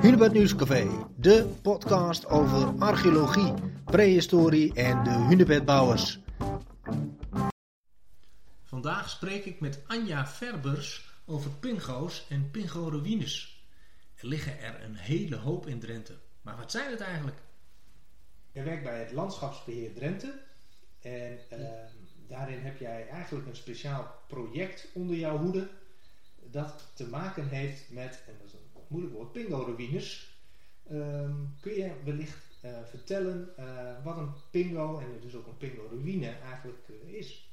Hunebed Nieuwscafé, de podcast over archeologie, prehistorie en de hunebedbouwers. Vandaag spreek ik met Anja Verbers over pingo's en pingo-ruïnes. Er liggen er een hele hoop in Drenthe. Maar wat zijn het eigenlijk? Je werkt bij het Landschapsbeheer Drenthe. En uh, daarin heb jij eigenlijk een speciaal project onder jouw hoede. Dat te maken heeft met, en dat is een moeilijk woord, pingo-ruïnes. Um, kun je wellicht uh, vertellen uh, wat een pingo en dus ook een pingo-ruïne eigenlijk uh, is?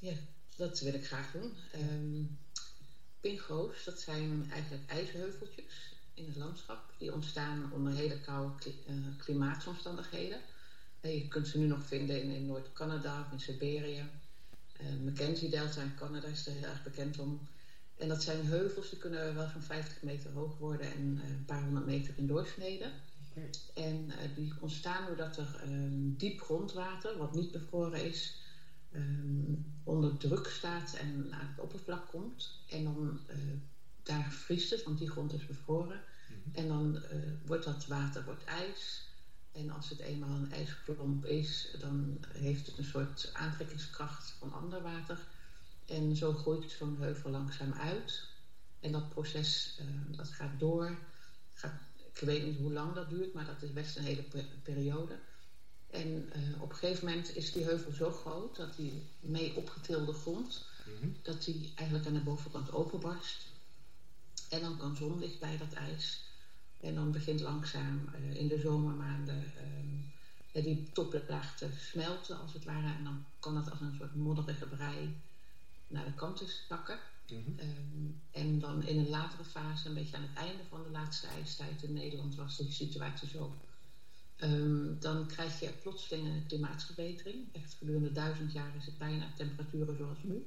Ja, dat wil ik graag doen. Um, pingo's, dat zijn eigenlijk ijsheuveltjes in het landschap. Die ontstaan onder hele koude klimaatomstandigheden. En je kunt ze nu nog vinden in, Noord-Canada of in Siberië. Mackenzie Delta in Canada is er heel erg bekend om. En dat zijn heuvels, die kunnen wel zo'n 50 meter hoog worden en uh, een paar honderd meter in doorsneden. Okay. En uh, die ontstaan doordat er um, diep grondwater, wat niet bevroren is, um, onder druk staat en naar het oppervlak komt. En dan uh, daar vriest het, want die grond is bevroren. Mm -hmm. En dan wordt dat water wordt ijs. En als het eenmaal een ijsklomp is, dan heeft het een soort aantrekkingskracht van ander water. En zo groeit zo'n heuvel langzaam uit. En dat proces uh, dat gaat door. Gaat, ik weet niet hoe lang dat duurt, maar dat is best een hele periode. En uh, op een gegeven moment is die heuvel zo groot dat die mee opgetilde grond, mm -hmm. dat die eigenlijk aan de bovenkant openbarst. En dan kan zonlicht bij dat ijs. En dan begint langzaam uh, in de zomermaanden die toplaag te smelten, als het ware. En dan kan het als een soort modderige brei naar de kant te zakken. Mm -hmm. um, en dan in een latere fase, een beetje aan het einde van de laatste ijstijd in Nederland, was die situatie zo. Um, dan krijg je plotseling een klimaatsverbetering. Echt gedurende duizend jaar is het bijna temperaturen zoals nu.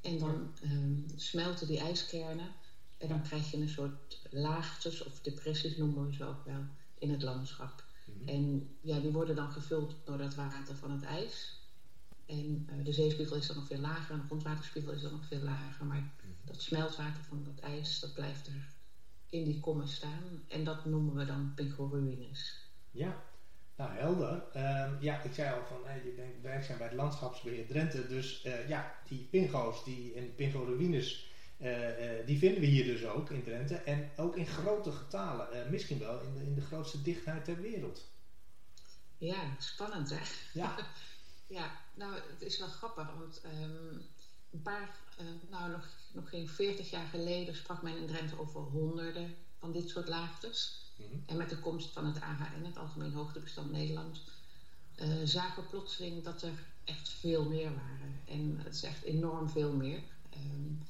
En dan um, smelten die ijskernen. En dan krijg je een soort laagtes of depressies, noemen we ze ook wel, in het landschap. Mm -hmm. En ja, die worden dan gevuld door dat water van het ijs. En uh, de zeespiegel is dan nog veel lager en de grondwaterspiegel is dan nog veel lager. Maar mm-hmm. dat smeltwater van dat ijs, dat blijft er in die kommen staan. En dat noemen we dan pingoruïnes. Ja, nou helder. Uh, ja, ik zei al van, hey, je bent werkzaam bij het landschapsbeheer Drenthe. Dus uh, ja, die pingo's die, en pingoruïnes, uh, die vinden we hier dus ook in Drenthe. En ook in grote getalen. misschien wel in de, in de grootste dichtheid ter wereld. Ja, spannend hè? Ja. Ja, nou, het is wel grappig, want um, een paar, uh, nou nog, nog geen 40 jaar geleden sprak men in Drenthe over honderden van dit soort laagtes. Mm -hmm. En met de komst van het AHN, het Algemeen Hoogtebestand Nederland, uh, zagen we plotseling dat er echt veel meer waren. En het is echt enorm veel meer. Um,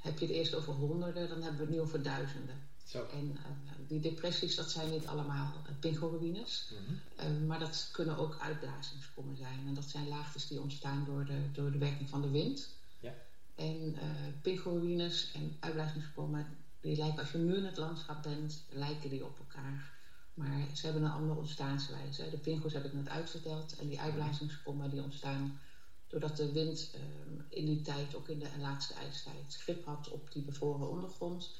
heb je het eerst over honderden, dan hebben we het nu over duizenden. Zo. En uh, die depressies, dat zijn niet allemaal uh, pingoruïnes. Mm -hmm. uh, maar dat kunnen ook uitblazingskommen zijn. En dat zijn laagtes die ontstaan door de, door de werking van de wind. Ja. En pingoruïnes en uitblazingskommen, die lijken, als je nu in het landschap bent, lijken die op elkaar. Maar ze hebben een andere ontstaanswijze. De pingo's heb ik net uitverteld. En die uitblazingskommen die ontstaan doordat de wind in die tijd, ook in de laatste ijstijd, grip had op die bevroren ondergrond.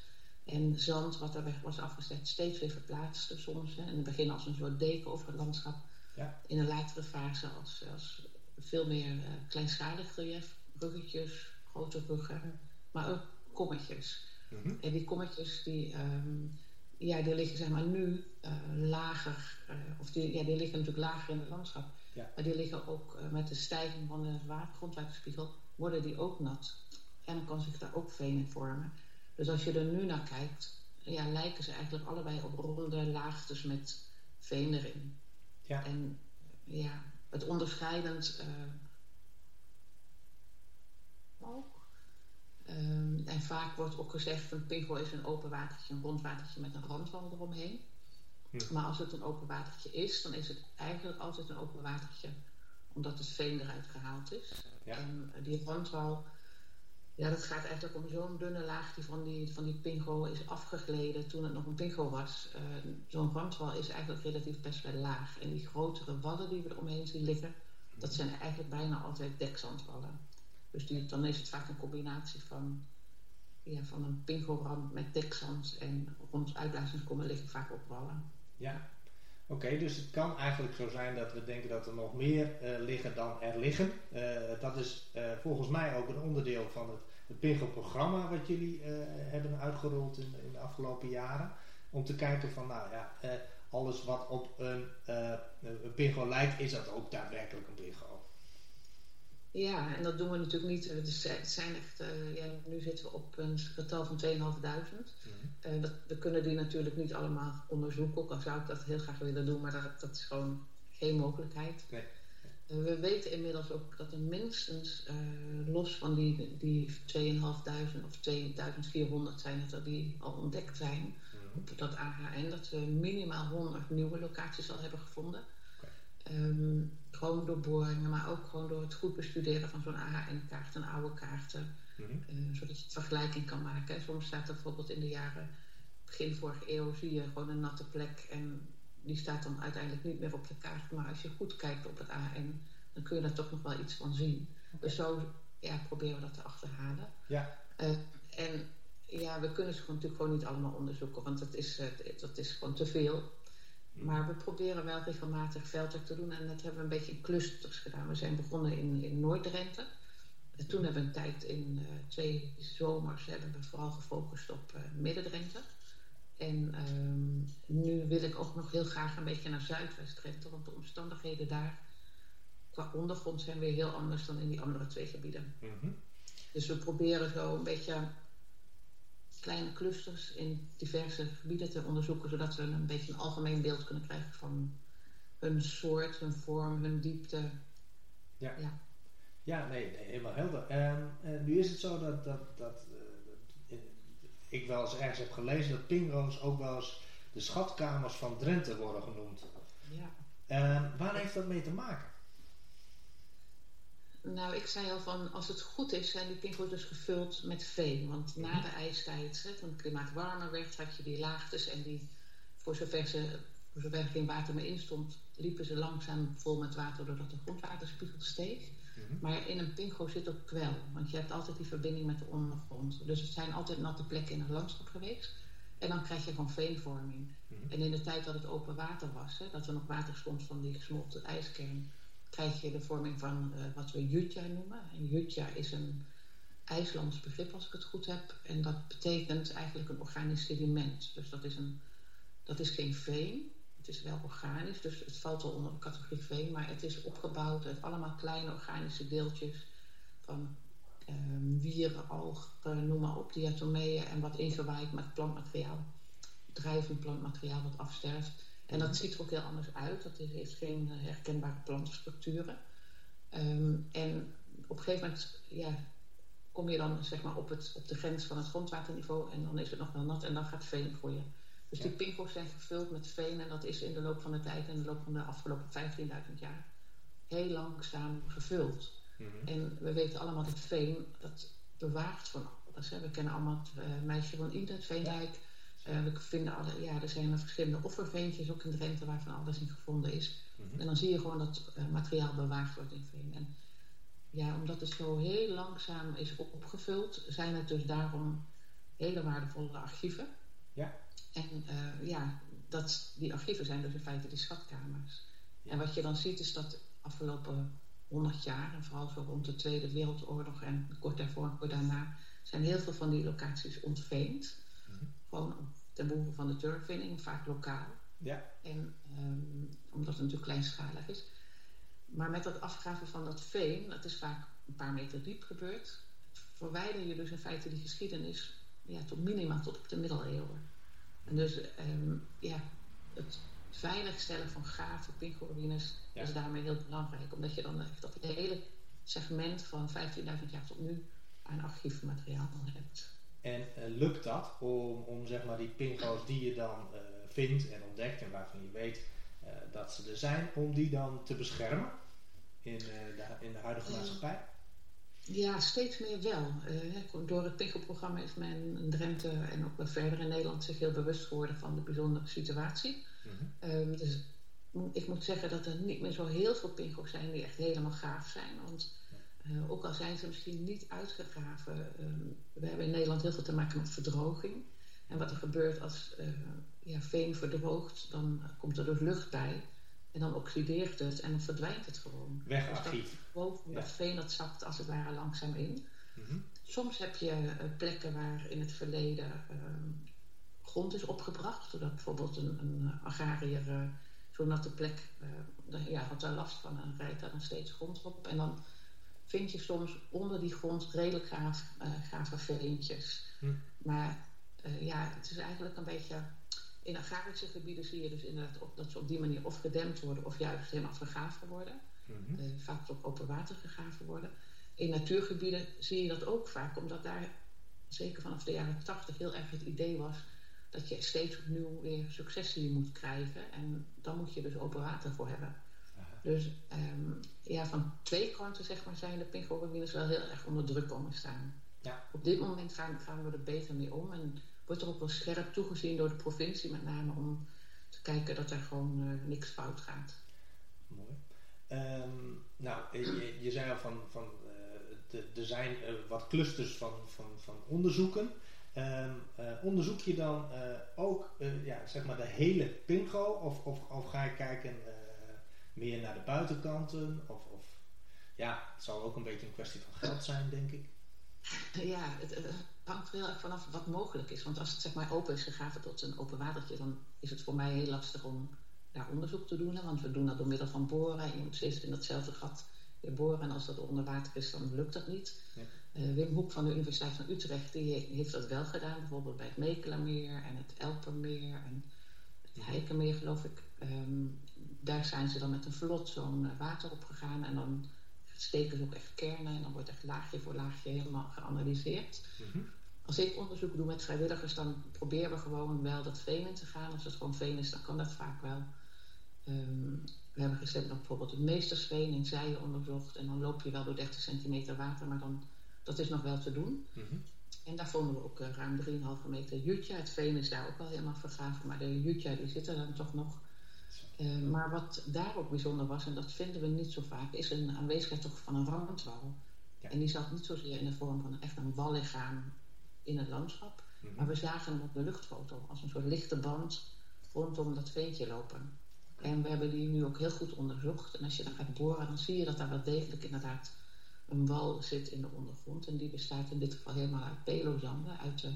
En zand wat er weg was afgezet steeds weer verplaatste soms. Hè. In het begin als een soort deken over het landschap. Ja. In een latere fase als, als veel meer uh, kleinschalig relief. Ruggetjes, grote ruggen. Maar ook kommetjes. Mm -hmm. En die kommetjes die, um, ja, die liggen zeg maar nu uh, lager. Uh, of die, ja, die liggen natuurlijk lager in het landschap. Ja. Maar die liggen ook met de stijging van de water, grondwaterspiegel. Worden die ook nat. En dan kan zich daar ook veen in vormen. Dus als je er nu naar kijkt, ja, lijken ze eigenlijk allebei op ronde laagtes met veen erin. Ja. En ja, het onderscheidend uh, ook. Um, en vaak wordt ook gezegd, een pingo is een open watertje, een rond watertje met een randwal eromheen. Hm. Maar als het een open watertje is, dan is het eigenlijk altijd een open watertje, omdat het veen eruit gehaald is. Ja. En die randwal ja, dat gaat eigenlijk om zo'n dunne laag die van die, van die pingo is afgegleden toen het nog een pingo was. Uh, zo'n randwal is eigenlijk relatief best wel laag. En die grotere wallen die we eromheen zien liggen, dat zijn eigenlijk bijna altijd dekzandwallen. Dus dan is het vaak een combinatie van ja, van een pinkelrand met dekzand en rond uitblazingskommen liggen vaak op wallen. Ja, oké, dus het kan eigenlijk zo zijn dat we denken dat er nog meer liggen dan er liggen. dat is volgens mij ook een onderdeel van het, het Pingo-programma wat jullie hebben uitgerold in, in, de afgelopen jaren. Om te kijken van, nou ja, alles wat op een, een Pingo lijkt, is dat ook daadwerkelijk een Pingo? Ja, en dat doen we natuurlijk niet. Het zijn echt, uh, ja, nu zitten we op een getal van 2.500. Mm -hmm. uh, we kunnen die natuurlijk niet allemaal onderzoeken, ook al zou ik dat heel graag willen doen, maar dat, dat is gewoon geen mogelijkheid. Nee. Uh, we weten inmiddels ook dat er minstens, eh, los van die, die 2.500 of 2.400 zijn het er die al ontdekt zijn mm -hmm. op dat AHN, dat we minimaal 100 nieuwe locaties al hebben gevonden. Um, gewoon door boringen, maar ook gewoon door het goed bestuderen van zo'n AHN-kaart en oude kaarten. Mm -hmm. uh, zodat je het vergelijking kan maken. Soms staat er bijvoorbeeld in de jaren begin vorige eeuw zie je gewoon een natte plek en die staat dan uiteindelijk niet meer op de kaart. Maar als je goed kijkt op het AHN, dan kun je daar toch nog wel iets van zien. Dus zo ja, proberen we dat te achterhalen. Ja. Uh, en ja, we kunnen ze gewoon, natuurlijk gewoon niet allemaal onderzoeken, want dat is, uh, dat is gewoon te veel. Maar we proberen wel regelmatig veldwerk te doen. En dat hebben we een beetje in clusters gedaan. We zijn begonnen in, in Noord-Drenthe. En toen hebben we een tijd in uh, twee zomers hebben we vooral gefocust op uh, Midden-Drenthe. En um, nu wil ik ook nog heel graag een beetje naar Zuidwest-Drenthe. Want de omstandigheden daar qua ondergrond zijn weer heel anders dan in die andere twee gebieden. Mm -hmm. Dus we proberen zo een beetje kleine clusters in diverse gebieden te onderzoeken, zodat we een beetje een algemeen beeld kunnen krijgen van hun soort, hun vorm, hun diepte. Ja, ja. ja nee, nee, helemaal helder. En, en, nu is het zo dat, dat, dat uh, ik wel eens ergens heb gelezen dat pingro's ook wel eens de schatkamers van Drenthe worden genoemd. Ja. Uh, waar heeft dat mee te maken? Nou, ik zei al van als het goed is, zijn die pinkels dus gevuld met veen. Want na mhm. de ijstijd, hè, toen het klimaat warmer werd, had je die laagtes en die, voor zover, ze, voor zover er geen water meer in stond, liepen ze langzaam vol met water doordat de grondwaterspiegel steeg. Mhm. Maar in een pingo zit ook kwel, want je hebt altijd die verbinding met de ondergrond. Dus het zijn altijd natte plekken in het landschap geweest. En dan krijg je gewoon veenvorming. Mhm. En in de tijd dat het open water was, hè, dat er nog water stond van die gesmolten ijskern, krijg je de vorming van uh, wat we jutja noemen. En jutja is een IJslands begrip als ik het goed heb. En dat betekent eigenlijk een organisch sediment. Dus dat is, een, dat is geen veen. Het is wel organisch, dus het valt wel onder de categorie veen. Maar het is opgebouwd uit allemaal kleine organische deeltjes van um, wieren, algen, noem maar op, diatomeeën en wat ingewaaid met plantmateriaal. Drijvend plantmateriaal wat afsterft. En dat ziet er ook heel anders uit. Dat heeft geen eh, herkenbare plantenstructuren. Um, en op een gegeven moment ja, kom je dan zeg maar, op, het, op de grens van het grondwaterniveau en dan is het nog wel nat en dan gaat veen groeien. Dus ja. die pinkels zijn gevuld met veen en dat is in de loop van de tijd, in de loop van de afgelopen 15.000 jaar, heel langzaam gevuld. Mm -hmm. En we weten allemaal dat veen, dat bewaart van alles. Hè. We kennen allemaal het uh, meisje van Ida, het Veenrijk. Uh, we vinden alle, ja, er zijn verschillende offerveentjes ook in Drenthe waarvan alles in gevonden is. Mm-hmm. En dan zie je gewoon dat uh, materiaal bewaard wordt in veen. En ja, omdat het zo heel langzaam is opgevuld, zijn het dus daarom hele waardevolle archieven. Ja. En uh, ja, dat, die archieven zijn dus in feite die schatkamers. Ja. En wat je dan ziet is dat afgelopen 100 jaar, en vooral zo rond de Tweede Wereldoorlog en kort daarvoor en kort daarna, zijn heel veel van die locaties ontveend. Mm-hmm. Gewoon ten behoeve van de turfwinning, vaak lokaal. Ja. En um, omdat het natuurlijk kleinschalig is. Maar met dat afgraven van dat veen, dat is vaak een paar meter diep gebeurd, verwijder je dus in feite die geschiedenis ja, tot minimaal tot op de middeleeuwen. En dus um, ja, het veiligstellen van gaten, pinkruïnes, ja. is daarmee heel belangrijk. Omdat je dan echt dat hele segment van 15.000 jaar tot nu aan archiefmateriaal hebt. En uh, lukt dat om, om zeg maar die pingo's die je dan uh, vindt en ontdekt en waarvan je weet uh, dat ze er zijn, om die dan te beschermen in, de, in de huidige maatschappij? Ja, steeds meer wel. door het pingelprogramma is men in Drenthe en ook verder in Nederland zich heel bewust geworden van de bijzondere situatie. Mm-hmm. Um, dus ik moet zeggen dat er niet meer zo heel veel pingo's zijn die echt helemaal gaaf zijn. Want Uh, ook al zijn ze misschien niet uitgegraven. Um, we hebben in Nederland heel veel te maken met verdroging. En wat er gebeurt als uh, ja, veen verdroogt, dan komt er dus lucht bij. En dan oxideert het en dan verdwijnt het gewoon. Wegarchief. Dus boven dat veen dat zakt als het ware langzaam in. Mm -hmm. Soms heb je uh, plekken waar in het verleden uh, grond is opgebracht. Doordat bijvoorbeeld een, een agrariër zo'n natte plek ja, had daar last van en rijdt daar dan steeds grond op. En dan vind je soms onder die grond redelijk gaaf, gave veentjes. Hm. Maar ja, het is eigenlijk een beetje in agrarische gebieden zie je dus inderdaad op, dat ze op die manier of gedempt worden of juist helemaal vergaven worden. Mm -hmm. uh, vaak op open water gegaven worden. In natuurgebieden zie je dat ook vaak, omdat daar zeker vanaf de jaren 80 heel erg het idee was dat je steeds opnieuw weer successie moet krijgen. En dan moet je dus open water voor hebben. Dus um, ja, van twee kanten zeg maar, zijn de pingoïnes wel heel erg onder druk komen staan. Ja. Op dit moment gaan, gaan we er beter mee om. En wordt er ook wel scherp toegezien door de provincie, met name om te kijken dat er gewoon uh, niks fout gaat. Mooi. Um, nou, je, je, zei al van, van uh, er zijn uh, wat clusters van, van, van onderzoeken. Um, onderzoek je dan ook ja, zeg maar de hele pingo of, of, of ga je kijken meer naar de buitenkanten? Of, of, ja, het zal ook een beetje een kwestie van geld zijn, denk ik. Ja, het, hangt er heel erg vanaf wat mogelijk is. Want als het zeg maar open is gegraven tot een open watertje, dan is het voor mij heel lastig om daar onderzoek te doen. Want we doen dat door middel van boren. En je moet steeds in datzelfde gat weer boren. En als dat onder water is, dan lukt dat niet. Ja. Uh, Wim Hoek van de Universiteit van Utrecht die heeft dat wel gedaan. Bijvoorbeeld bij het Mekelameer en het Elpermeer en het Heikenmeer, geloof ik. Um, daar zijn ze dan met een vlot zo'n water op gegaan. En dan steken ze ook echt kernen. En dan wordt echt laagje voor laagje helemaal geanalyseerd. Mm -hmm. Als ik onderzoek doe met vrijwilligers, dan proberen we gewoon wel dat veen in te gaan. Als het gewoon veen is, dan kan dat vaak wel. Um, we hebben recent nog bijvoorbeeld het meestersveen in Zijen onderzocht. En dan loop je wel door 30 centimeter water, maar dan, dat is nog wel te doen. Mm -hmm. En daar vonden we ook uh, ruim 3,5 meter jutja. Het veen is daar ook wel helemaal vergaven, maar de jutja die zit er dan toch nog. Uh, maar wat daar ook bijzonder was, en dat vinden we niet zo vaak, is een aanwezigheid toch van een randwal. Ja. En die zat niet zozeer in de vorm van echt een wallichaam in het landschap. Mm-hmm. Maar we zagen hem op de luchtfoto als een soort lichte band rondom dat veentje lopen. En we hebben die nu ook heel goed onderzocht. En als je dan gaat boren, dan zie je dat daar wel degelijk inderdaad een wal zit in de ondergrond. En die bestaat in dit geval helemaal uit pelozanden, uit de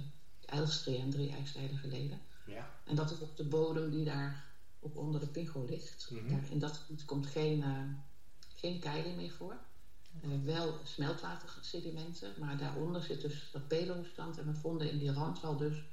Eilstree en drie ijstijden geleden. Ja. En dat is ook de bodem die daar ook onder de pingo ligt. Daar, in dat gebied komt geen, uh, geen keiling meer voor. Uh, wel smeltwatersedimenten, maar daaronder zit dus dat pelostand. En we vonden in die randwal dus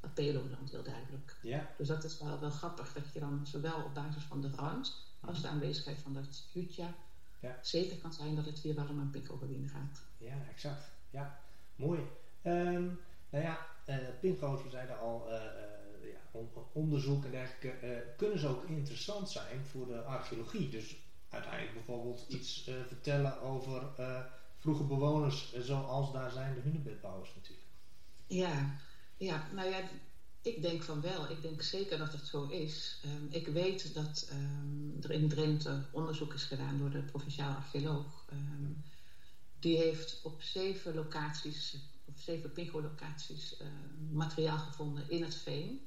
dat pelozand heel duidelijk. Ja. Dus dat is wel, wel grappig dat je dan zowel op basis van de rand als de aanwezigheid van dat jutja ja. zeker kan zijn dat het hier wel om een pingogebied gaat. Ja, exact. Ja, mooi. Um, nou ja, uh, pingo's, we zeiden al, uh, on onderzoek en dergelijke, kunnen ze ook interessant zijn voor de archeologie. Dus uiteindelijk bijvoorbeeld iets uh, vertellen over uh, vroege bewoners zoals daar zijn de hunebedbouwers natuurlijk. Ja, ja, nou ja, ik denk van wel. Ik denk zeker dat het zo is. Um, ik weet dat um, er in Drenthe onderzoek is gedaan door de provinciaal archeoloog. Um, die heeft op zeven locaties, op zeven pingo-locaties, materiaal gevonden in het veen.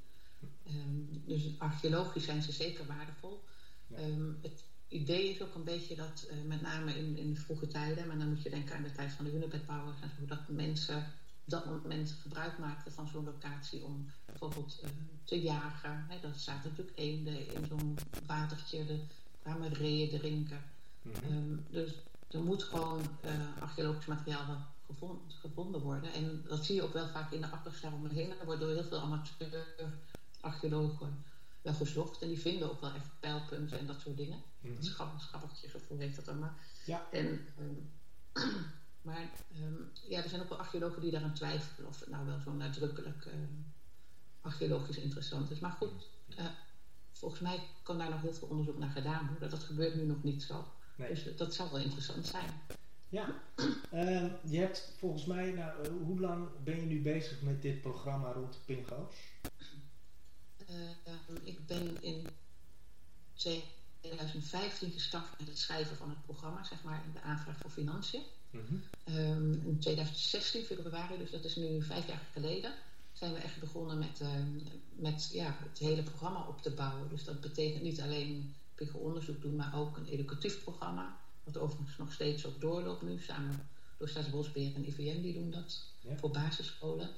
Dus archeologisch zijn ze zeker waardevol. Ja. het idee is ook een beetje dat, uh, met name in, in de vroege tijden, maar dan moet je denken aan de tijd van de hunebedbouwers en zo, dat mensen op dat moment gebruik maakten van zo'n locatie om bijvoorbeeld uh, te jagen. Hè, dat zaten natuurlijk eenden in zo'n watertje, er kwamen reeën drinken. Mm -hmm. um, dus er moet gewoon uh, archeologisch materiaal gevonden, gevonden, worden. En dat zie je ook wel vaak in de akkers daaromheen. Er wordt door heel veel amateur archeologen wel gezocht. En die vinden ook wel echt pijlpunten en dat soort dingen. Mm -hmm. Gevoel heeft dat dan maar. Ja. En, um, maar um, ja, er zijn ook wel archeologen die daaraan twijfelen of het nou wel zo nadrukkelijk uh, archeologisch interessant is. Maar goed, uh, volgens mij kan daar nog heel veel onderzoek naar gedaan worden. Dat gebeurt nu nog niet zo. Nee. Dus dat zou wel interessant zijn. Ja, je hebt volgens mij, nou, hoe lang ben je nu bezig met dit programma rond de pingo's? Uh, ik ben in 2015 gestart met het schrijven van het programma, zeg maar, de aanvraag voor financiën. Mhm. Ehm, in 2016, februari, dus dat is nu vijf jaar geleden, zijn we echt begonnen met, ehm, met ja, het hele programma op te bouwen. Dus dat betekent niet alleen onderzoek doen, maar ook een educatief programma. Wat overigens nog steeds ook doorloopt nu, samen door Staatsbosbeheer en IVN, die doen dat voor basisscholen.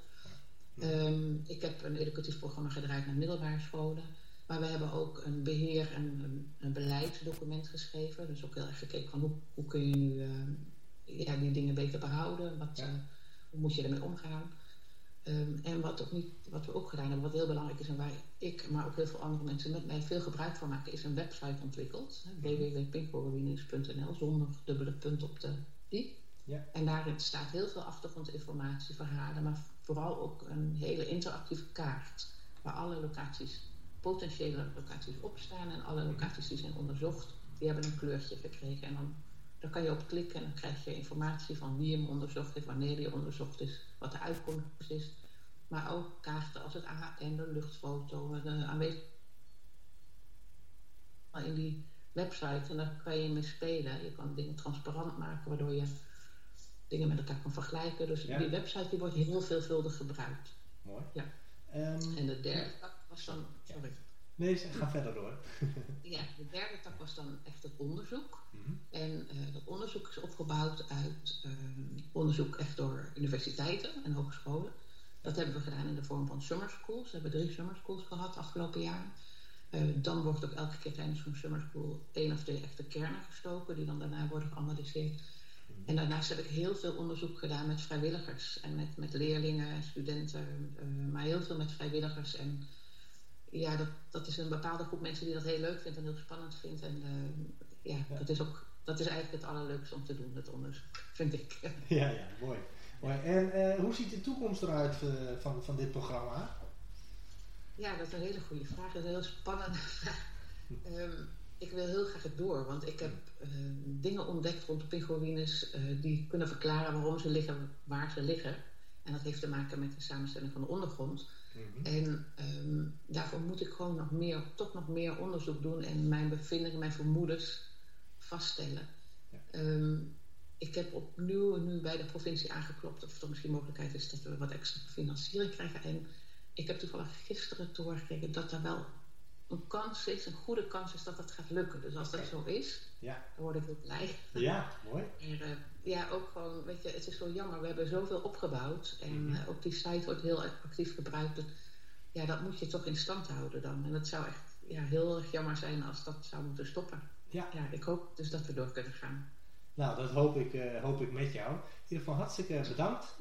Ehm, ik heb een educatief programma gedraaid naar middelbare scholen. Maar we hebben ook een beheer- en een, een beleidsdocument geschreven. Dus ook heel erg gekeken van hoe, hoe kun je nu ehm, ja, die dingen beter behouden. Wat, eh, hoe moet je ermee omgaan. Ehm, en wat, ook niet, wat we ook gedaan hebben, wat heel belangrijk is en waar ik, maar ook heel veel andere mensen met mij veel gebruik van maken, is een website ontwikkeld. www.pinkhorrowines.nl zonder dubbele punt op de i. Ja. En daarin staat heel veel achtergrondinformatie, verhalen, maar vooral ook een hele interactieve kaart. Waar alle locaties, potentiële locaties op staan en alle locaties die zijn onderzocht, die hebben een kleurtje gekregen. En dan, kan je op klikken en dan krijg je informatie van wie hem onderzocht heeft, wanneer hij onderzocht is, wat de uitkomst is. Maar ook kaarten als het AHN, de luchtfoto, de aanwezigheid in die website. En daar kan je mee spelen. Je kan dingen transparant maken, waardoor je dingen met elkaar kan vergelijken. Dus die website die wordt heel veelvuldig gebruikt. Mooi. Ja. Um, en de derde tak was dan... Sorry. Nee, ga verder door. ja, de derde tak was dan echt het onderzoek. Mm En uh, dat onderzoek is opgebouwd uit uh, onderzoek echt door universiteiten en hogescholen. Dat hebben we gedaan in de vorm van summer schools. We hebben drie summer schools gehad afgelopen jaar. Uh, dan wordt ook elke keer tijdens zo'n summer school één of twee echte kernen gestoken, die dan daarna worden geanalyseerd. En daarnaast heb ik heel veel onderzoek gedaan met vrijwilligers en met, met leerlingen, studenten, uh, maar heel veel met vrijwilligers. En ja, dat, dat is een bepaalde groep mensen die dat heel leuk vindt en heel spannend vindt. En uh, ja, ja, dat is ook dat is eigenlijk het allerleukste om te doen, het onderzoek, vind ik. Ja, ja, mooi. mooi. En hoe ziet de toekomst eruit van, van dit programma? Ja, dat is een hele goede vraag. Dat is een heel spannende vraag. um, ik wil heel graag het door, want ik heb uh, dingen ontdekt rond de pinguïnes uh, die kunnen verklaren waarom ze liggen waar ze liggen. En dat heeft te maken met de samenstelling van de ondergrond. Mm-hmm. En um, daarvoor moet ik gewoon nog meer, toch nog meer onderzoek doen en mijn bevindingen, mijn vermoedens vaststellen. Ja. Um, ik heb opnieuw nu bij de provincie aangeklopt of er misschien mogelijkheid is dat we wat extra financiering krijgen. En ik heb toevallig gisteren te horen gekregen dat er wel een kans is, een goede kans is dat dat gaat lukken. Dus als dat zo is, ja. dan word ik heel blij. Ja, mooi. En, uh, ja, ook gewoon, weet je, het is zo jammer. We hebben zoveel opgebouwd en mm uh, ook die site wordt heel actief gebruikt. Dus, ja, dat moet je toch in stand houden dan. En het zou echt ja, heel erg jammer zijn als dat zou moeten stoppen. Ja. ja, ik hoop dus dat we door kunnen gaan. Nou, dat hoop ik, uh, hoop ik met jou. In ieder geval hartstikke bedankt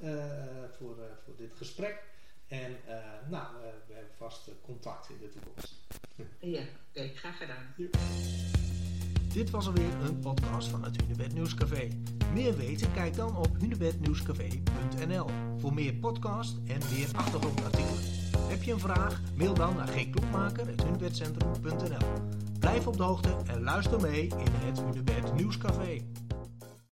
voor, voor dit gesprek. En uh, nou, uh, we hebben vast contact in de toekomst. ja, oké, okay, graag gedaan. Ja. Dit was alweer een podcast van het Hunebed Nieuwscafé. Meer weten? Kijk dan op hunebednieuwscafé.nl voor meer podcast en meer achtergrondartikelen. Heb je een vraag? Mail dan naar gkloekmaker.hunebedcentrum.nl Blijf op de hoogte en luister mee in het Hunebed Nieuwscafé.